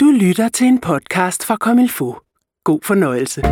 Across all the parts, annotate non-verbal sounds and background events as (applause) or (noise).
Du lytter til en podcast fra Komilfo. God fornøjelse.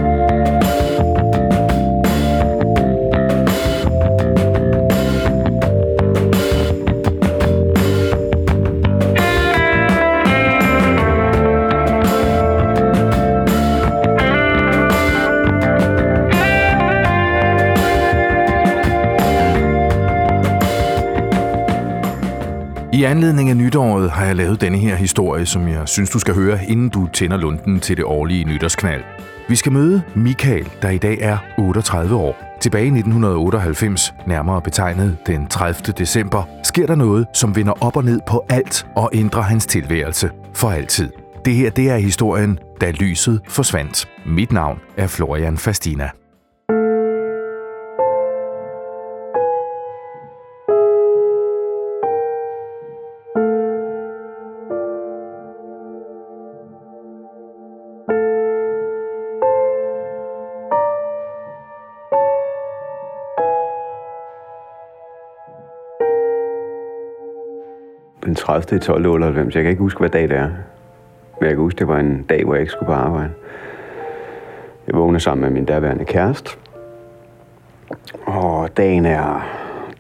Anledning af nytåret har jeg lavet denne her historie, som jeg synes, du skal høre, inden du tænder lunden til det årlige nytårsknald. Vi skal møde Michael, der i dag er 38 år. Tilbage i 1998, nærmere betegnet den 30. december, sker der noget, som vender op og ned på alt og ændrer hans tilværelse for altid. Det her, det er historien, da lyset forsvandt. Mit navn er Florian Fastina. Den 30. 12. 98. Jeg kan ikke huske, hvad dag det er. Men jeg kan huske, det var en dag, hvor jeg ikke skulle på arbejde. Jeg vågner sammen med min daværende kæreste. Og dagen er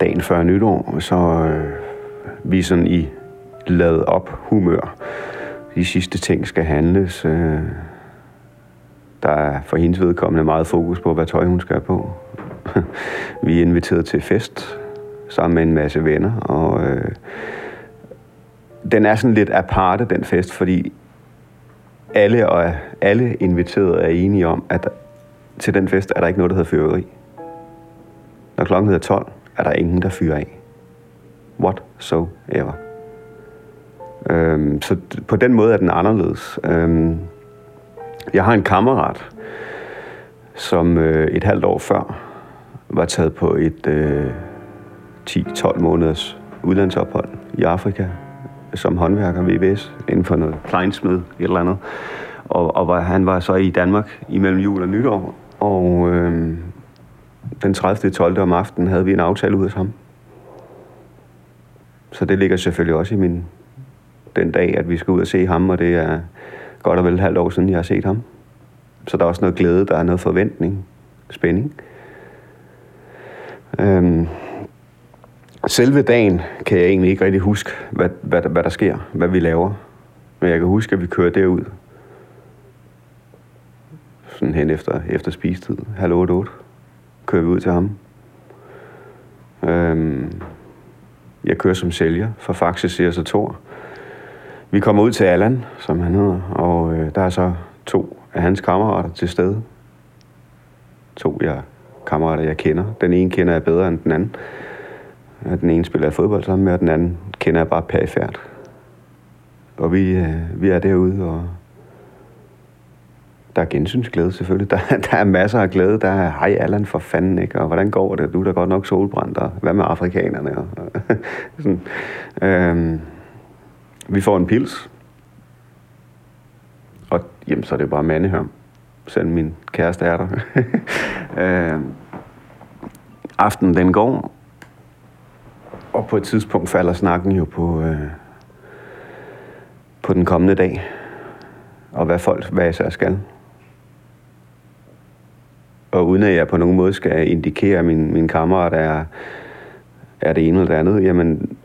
dagen før nytår, så øh, vi er sådan i lavet op humør. De sidste ting skal handles. Øh, der er for hendes vedkommende meget fokus på, hvad tøj hun skal have på. (laughs) vi er inviteret til fest sammen med en masse venner, og øh, den er sådan lidt aparte, den fest, fordi alle og alle inviterede er enige om, at til den fest er der ikke noget, der hedder fyrværkeri. Når klokken hedder 12, er der ingen, der fyrer af. What so ever. Øhm, så på den måde er den anderledes. Øhm, jeg har en kammerat, som øh, et halvt år før var taget på et øh, 10-12 måneders udlandsophold i Afrika som håndværker ved VVS inden for noget kleinsmed, et eller andet. Og, og var, han var så i Danmark imellem jul og nytår, og øh, den 30. 12. om aftenen havde vi en aftale ud af ham. Så det ligger selvfølgelig også i min den dag, at vi skal ud og se ham, og det er godt og vel et halvt år siden, jeg har set ham. Så der er også noget glæde, der er noget forventning, spænding. Øhm, Selve dagen kan jeg egentlig ikke rigtig huske, hvad, hvad, hvad der sker, hvad vi laver. Men jeg kan huske, at vi kører derud. Sådan hen efter, efter spistid, halv otte, otte, kører vi ud til ham. Øhm, jeg kører som sælger for Faxe Sears og Tor. Vi kommer ud til Allan, som han hedder, og øh, der er så to af hans kammerater til stede. To jeg, kammerater, jeg kender. Den ene kender jeg bedre end den anden. Den ene spiller jeg fodbold sammen med, og den anden kender jeg bare perifært. Og vi, øh, vi er derude, og der er gensynsglæde selvfølgelig. (laughs) Der, der er masser af glæde. Der er, hej Allan for fanden, ikke? Og hvordan går det? Du er da godt nok solbrændt, og hvad med afrikanerne? Og, (laughs) sådan. Øhm, vi får en pils. Og jamen, så er det bare mandehørm. Selv min kæreste er der. (laughs) øhm, aftenen den går, og på et tidspunkt falder snakken jo på, øh, på den kommende dag. Og hvad folk hvad jeg så skal. Og uden at jeg på nogen måde skal indikere, at min, min kammerat er, er det ene eller det andet, jamen,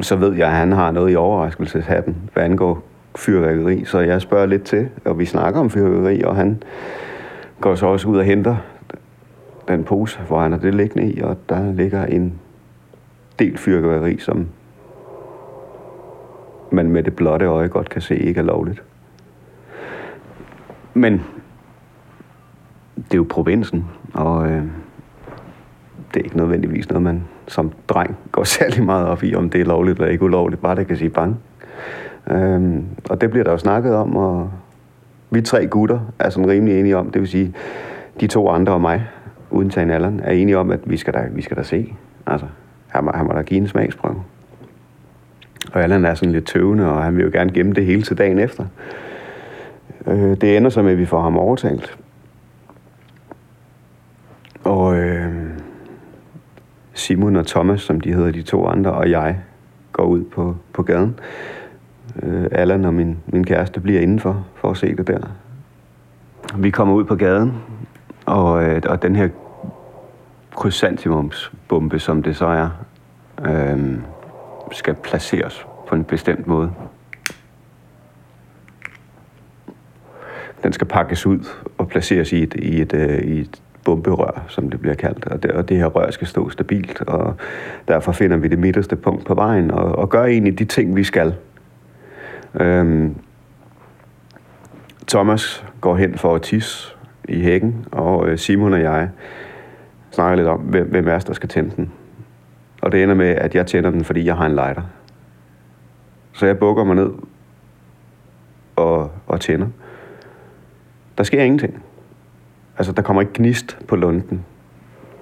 så ved jeg, at han har noget i overraskelseshatten, hvad angår fyrværkeri. Så jeg spørger lidt til, og vi snakker om fyrværkeri, og han går så også ud og henter den pose, hvor han har det liggende i, og der ligger en del fyrværkeri, som man med det blotte øje godt kan se ikke er lovligt. Men det er jo provinsen, og øh, det er ikke nødvendigvis noget, man som dreng går (laughs) særlig meget op i, om det er lovligt eller ikke ulovligt, bare det kan sige bang. Øhm, og det bliver der jo snakket om, og vi tre gutter er sådan rimelig enige om, det vil sige, de to andre og mig, uden tage en alderen, er enige om, at vi skal da, vi skal da se. Altså, han må, han må da give en smagsprøve. Og Allan er sådan lidt tøvende, og han vil jo gerne gemme det hele til dagen efter. Øh, det ender så med, at vi får ham overtalt. Og øh, Simon og Thomas, som de hedder de to andre, og jeg går ud på, på gaden. Øh, Allan og min, min kæreste bliver indenfor for at se det der. Vi kommer ud på gaden, og, øh, og den her krysantimumsbombe, som det så er, øh, skal placeres på en bestemt måde. Den skal pakkes ud og placeres i et, i et, øh, i et bomberør, som det bliver kaldt. Og det, og det her rør skal stå stabilt, og derfor finder vi det midterste punkt på vejen, og, og gør egentlig de ting, vi skal. Øhm, Thomas går hen for at tisse i hækken, og øh, Simon og jeg snakker lidt om, hvem, hvem er der skal tænde den. Og det ender med, at jeg tænder den, fordi jeg har en lighter. Så jeg bukker mig ned og, og tænder. Der sker ingenting. Altså, der kommer ikke gnist på lunden.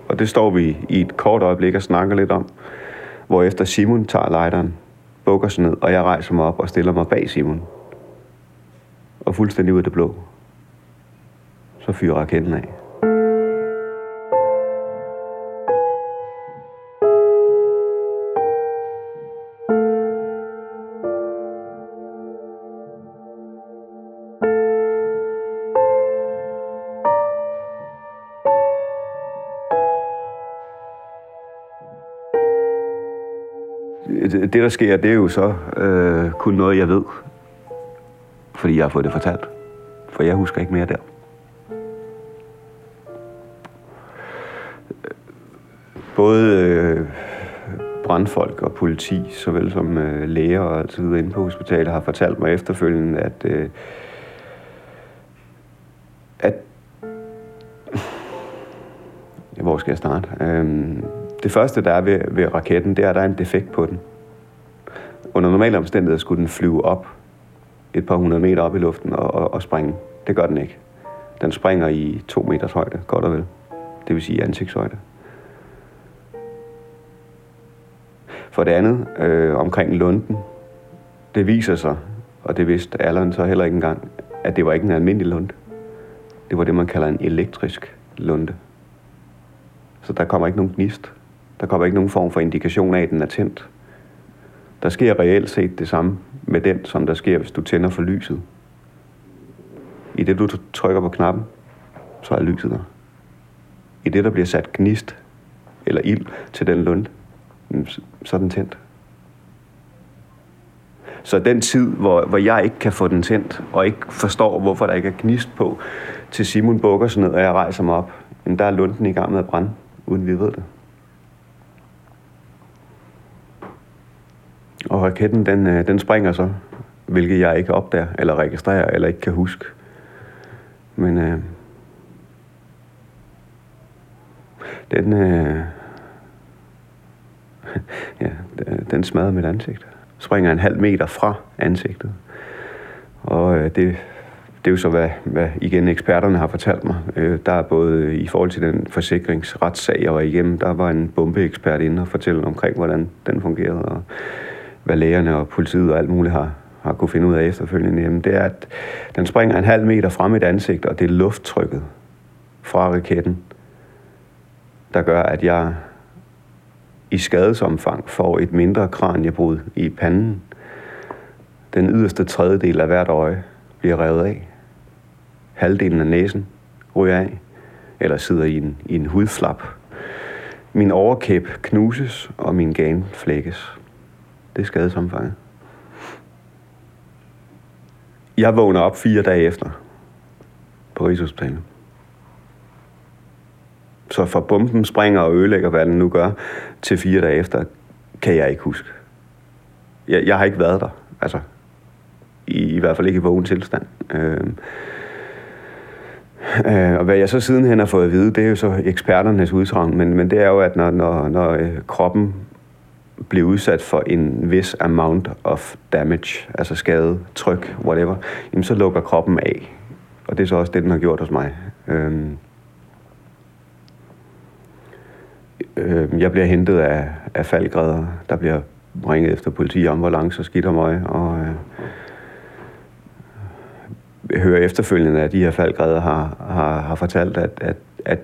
Og det står vi i et kort øjeblik og snakker lidt om. Hvor efter Simon tager lighteren, bukker sig ned, og jeg rejser mig op og stiller mig bag Simon. Og fuldstændig ud af det blå. Så fyrer raketten af. Det, der sker, det er jo så øh, kun noget, jeg ved. Fordi jeg har fået det fortalt. For jeg husker ikke mere der. Både øh, brandfolk og politi, såvel som øh, læger og alt videre inde på hospitalet, har fortalt mig efterfølgende, at, øh, at hvor skal jeg starte? Øh, det første, der er ved, ved raketten, det er, at der er en defekt på den. Under normale omstændigheder skulle den flyve op et par hundrede meter op i luften og, og, og springe. Det gør den ikke. Den springer i to meters højde, godt og vel. Det vil sige ansigtshøjde. For det andet, øh, omkring lunden, det viser sig, og det vidste Allan så heller ikke engang, at det var ikke en almindelig lunde. Det var det, man kalder en elektrisk lunde. Så der kommer ikke nogen gnist. Der kommer ikke nogen form for indikation af, at den er tændt. Der sker reelt set det samme med den, som der sker, hvis du tænder for lyset. I det, du trykker på knappen, så er lyset der. I det, der bliver sat gnist eller ild til den lund, mm, så er den tændt. Så den tid, hvor, hvor jeg ikke kan få den tændt, og ikke forstår, hvorfor der ikke er gnist på, til Simon bukker sig ned, og jeg rejser mig op, der er lunden i gang med at brænde, uden vi ved det. Og raketten, den, øh, den springer så, hvilket jeg ikke opdager, eller registrerer, eller ikke kan huske. Men øh, den, øh, (laughs) ja, den smadrer mit ansigt. Springer en halv meter fra ansigtet. Og øh, det, det er jo så, hvad, hvad igen eksperterne har fortalt mig. Øh, der er både i forhold til den forsikringsretssag, jeg var igennem, der var en bombeekspert inde og fortælle omkring, hvordan den fungerede. Og hvad lægerne og politiet og alt muligt har, har kunne finde ud af efterfølgende, jamen det er, at den springer en halv meter frem i et ansigt, og det er lufttrykket fra raketten, der gør, at jeg i skadesomfang får et mindre kraniebrud i panden. Den yderste tredjedel af hvert øje bliver revet af. Halvdelen af næsen ryger af, eller sidder i en, i en hudflap. Min overkæb knuses, og min gan flækkes. Det er skadesomfanget. Jeg vågner op fire dage efter på Rigshospitalet. Så fra bomben springer og ødelægger, hvad den nu gør, til fire dage efter, kan jeg ikke huske. Jeg, jeg har ikke været der. Altså, i, i hvert fald ikke i vågen tilstand. Øh, øh, og hvad jeg så sidenhen har fået at vide, det er jo så eksperternes udsagn, men, men det er jo, at når, når, når øh, kroppen blive udsat for en vis amount of damage, altså skade, tryk, whatever, jamen så lukker kroppen af. Og det er så også det, den har gjort hos mig. Øhm, øhm, jeg bliver hentet af, af faldgræder. Der bliver ringet efter politi, ambulance og skidt om mig. Og øh, jeg hører efterfølgende, at de her faldgræder har, har, har fortalt, at, at, at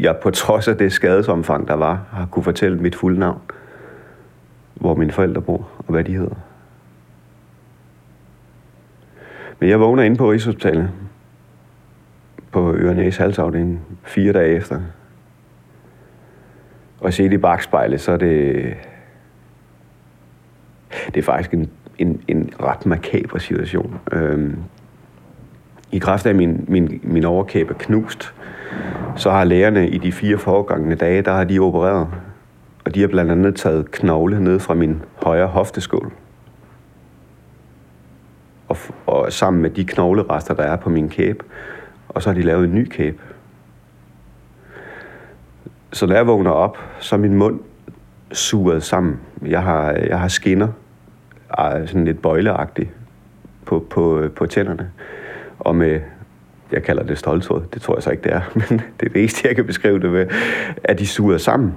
jeg på trods af det skadesomfang, der var, har kunne fortælle mit fulde navn. Øh, hvor mine forældre bor, og hvad de hedder. Men jeg vågner inde på Rigshospitalet på Ørenæs halsafdeling fire dage efter. Og set i bagspejlet, så er det... Det er faktisk en, en, en ret makaber situation. Øhm, I kraft af min, min, min overkæbe knust, så har lægerne i de fire foregangende dage, der har de opereret. Og de har blandt andet taget knogle ned fra min højre hofteskål. Og, og sammen med de knoglerester, der er på min kæbe, og så har de lavet en ny kæbe. Så når jeg vågner op, så er min mund suret sammen. Jeg har, jeg har skinner, ah, sådan lidt bøjleagtigt, på, på, på tænderne. Og med, jeg kalder det stoltråd, det tror jeg så ikke det er, (laughs) men det er det eneste, jeg kan beskrive det med, at de suger sammen.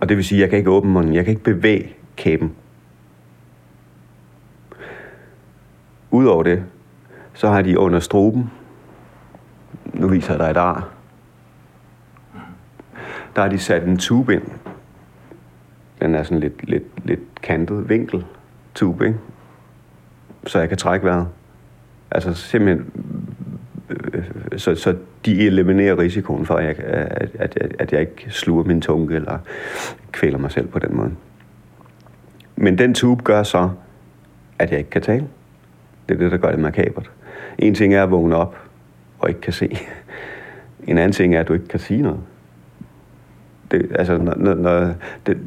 Og det vil sige, at jeg kan ikke åbne munden, jeg kan ikke bevæge kæben. Udover det, så har de under struben, nu viser jeg dig et ar, der har de sat en tube ind. Den er sådan lidt, lidt, lidt kantet vinkel tube, ikke? Så jeg kan trække vejret. Altså simpelthen, Øh, så, så de eliminerer risikoen for, at jeg, at, at, at jeg ikke sluger min tunge eller kvæler mig selv på den måde. Men den tube gør så, at jeg ikke kan tale. Det er det, der gør det makabert. En ting er at vågne op og ikke kan se. En anden ting er, at du ikke kan sige noget. Det, altså, når, når det,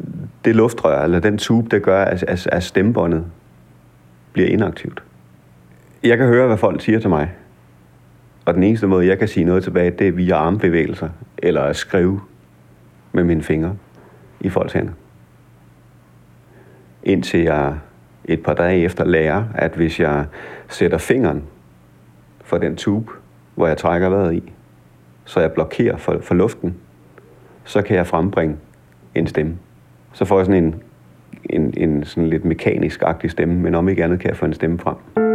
det luftrør, eller den tube, det gør, at, at, at stemmebåndet bliver inaktivt. Jeg kan høre, hvad folk siger til mig. Og den eneste måde, jeg kan sige noget tilbage, det er via armbevægelser, eller at skrive med mine fingre i folks hænder. Indtil jeg et par dage efter lærer, at hvis jeg sætter fingeren for den tube, hvor jeg trækker vejret i, så jeg blokerer for, for luften, så kan jeg frembringe en stemme. Så får jeg sådan en, en, en sådan lidt mekanisk-agtig stemme, men om ikke andet kan jeg få en stemme frem.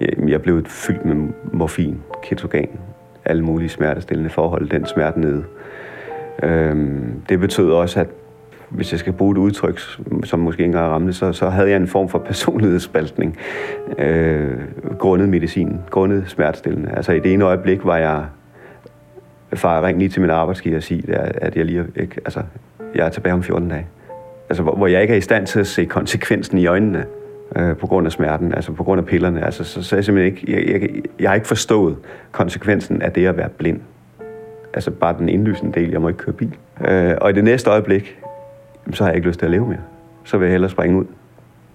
Øhm, jeg blev fyldt med morfin, ketogan, alle mulige smertestillende forhold, den smerte nede. Øhm, det betød også, at hvis jeg skal bruge et udtryk, som måske ikke engang ramte, så, så havde jeg en form for (laughs) personlighedsspaltning øh, grundet medicin, grundet smertestillende. Altså i det ene øjeblik var jeg far ringe lige til min arbejdsgiver og sige, at jeg lige ikke, altså, jeg er tilbage om 14 dage. Altså, hvor, hvor jeg ikke er i stand til at se konsekvensen i øjnene øh, på grund af smerten, altså på grund af pillerne. Altså, så, så jeg simpelthen ikke, jeg, jeg, jeg har ikke forstået konsekvensen af det at være blind. Altså bare den indlysende del, jeg må ikke køre bil. Øh, og i det næste øjeblik, så har jeg ikke lyst til at leve mere. Så vil jeg hellere springe ud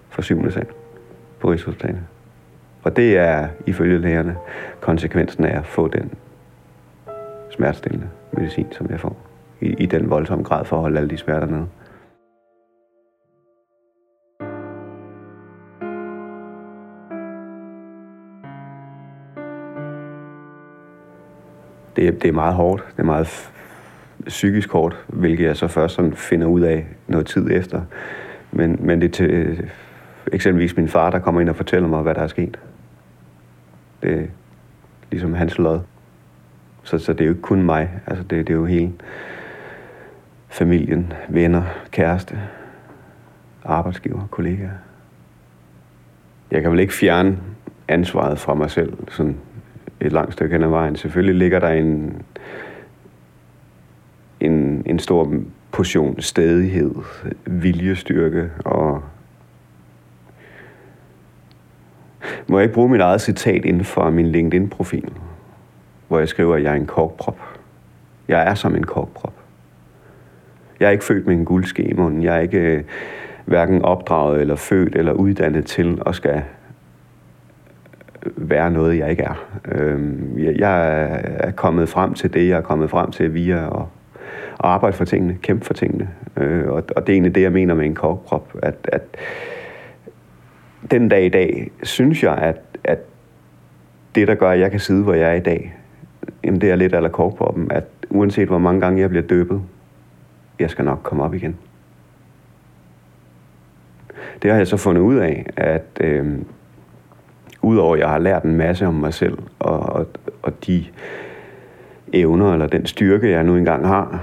fra syvende sal på Rigshospitalet. Og det er ifølge lægerne konsekvensen af at få den smertestillende medicin, som jeg får. I, i den voldsomme grad for at holde alle de smerter nede. Det, det er meget hårdt. Det er meget psykisk hårdt, hvilket jeg så først sådan finder ud af noget tid efter. Men, men det er til øh, eksempelvis min far, der kommer ind og fortæller mig, hvad der er sket. Det er ligesom hans lod. Så, så det er jo ikke kun mig. Altså det, det er jo hele familien, venner, kæreste, arbejdsgiver, kollegaer. Jeg kan vel ikke fjerne ansvaret fra mig selv sådan et langt stykke hen ad vejen. Selvfølgelig ligger der en, en, en stor portion stedighed, viljestyrke og må jeg ikke bruge mit eget citat inden for min LinkedIn-profil, hvor jeg skriver, at jeg er en korkprop. Jeg er som en korkprop. Jeg er ikke født med en guldske i munden. Jeg er ikke øh, hverken opdraget eller født eller uddannet til at skal være noget, jeg ikke er. Øhm, jeg er kommet frem til det, jeg er kommet frem til via at arbejde for tingene, kæmpe for tingene. Øh, og, det er egentlig det, jeg mener med en korkprop, at, at den dag i dag, synes jeg, at, at det, der gør, at jeg kan sidde, hvor jeg er i dag, jamen det er lidt af korkproppen, at uanset hvor mange gange jeg bliver døbet, jeg skal nok komme op igen. Det har jeg så fundet ud af, at øh, udover at jeg har lært en masse om mig selv, og, og, og de evner, eller den styrke, jeg nu engang har,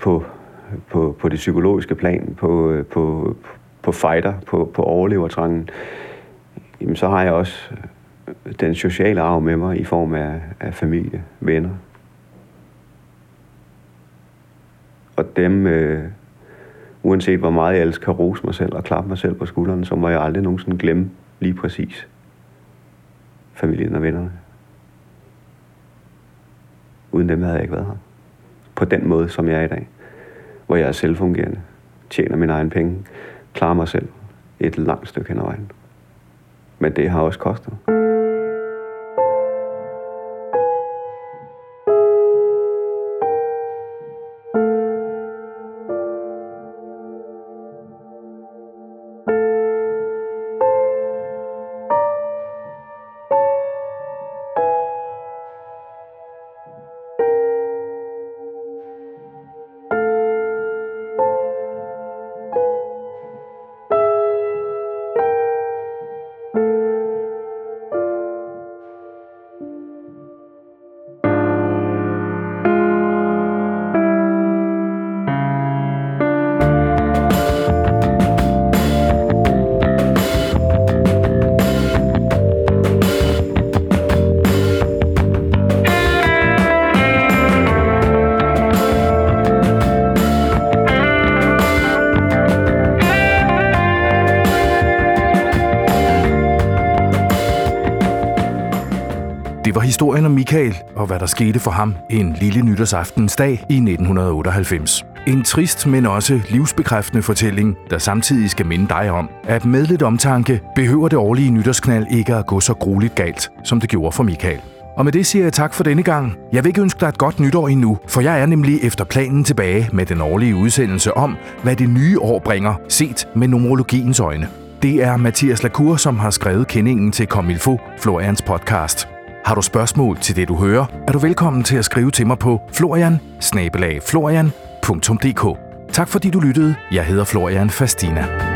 på, på, på det psykologiske plan, på, på, på fighter, på, på overlevertrangen, jamen så har jeg også den sociale arv med mig i form af, af familie, venner. Og dem, øh, uanset hvor meget jeg ellers kan rose mig selv og klappe mig selv på skulderen, så må jeg aldrig nogensinde glemme lige præcis familien og vennerne. Uden dem havde jeg ikke været her. På den måde, som jeg er i dag. Hvor jeg er selvfungerende, tjener mine egne penge, klarer mig selv et langt stykke hen ad vejen. Men det har også kostet. Historien om Michael og hvad der skete for ham en lille nytårsaftensdag i 1998. En trist, men også livsbekræftende fortælling, der samtidig skal minde dig om, at med lidt omtanke behøver det årlige nytårsknald ikke at gå så grueligt galt, som det gjorde for Michael. Og med det siger jeg tak for denne gang. Jeg vil ikke ønske dig et godt nytår endnu, for jeg er nemlig efter planen tilbage med den årlige udsendelse om, hvad det nye år bringer, set med numerologiens øjne. Det er Mathias Lacour, som har skrevet kendingen til Comilfo, Florians podcast. Har du spørgsmål til det, du hører, er du velkommen til at skrive til mig på florian Tak fordi du lyttede. Jeg hedder Florian Fastina.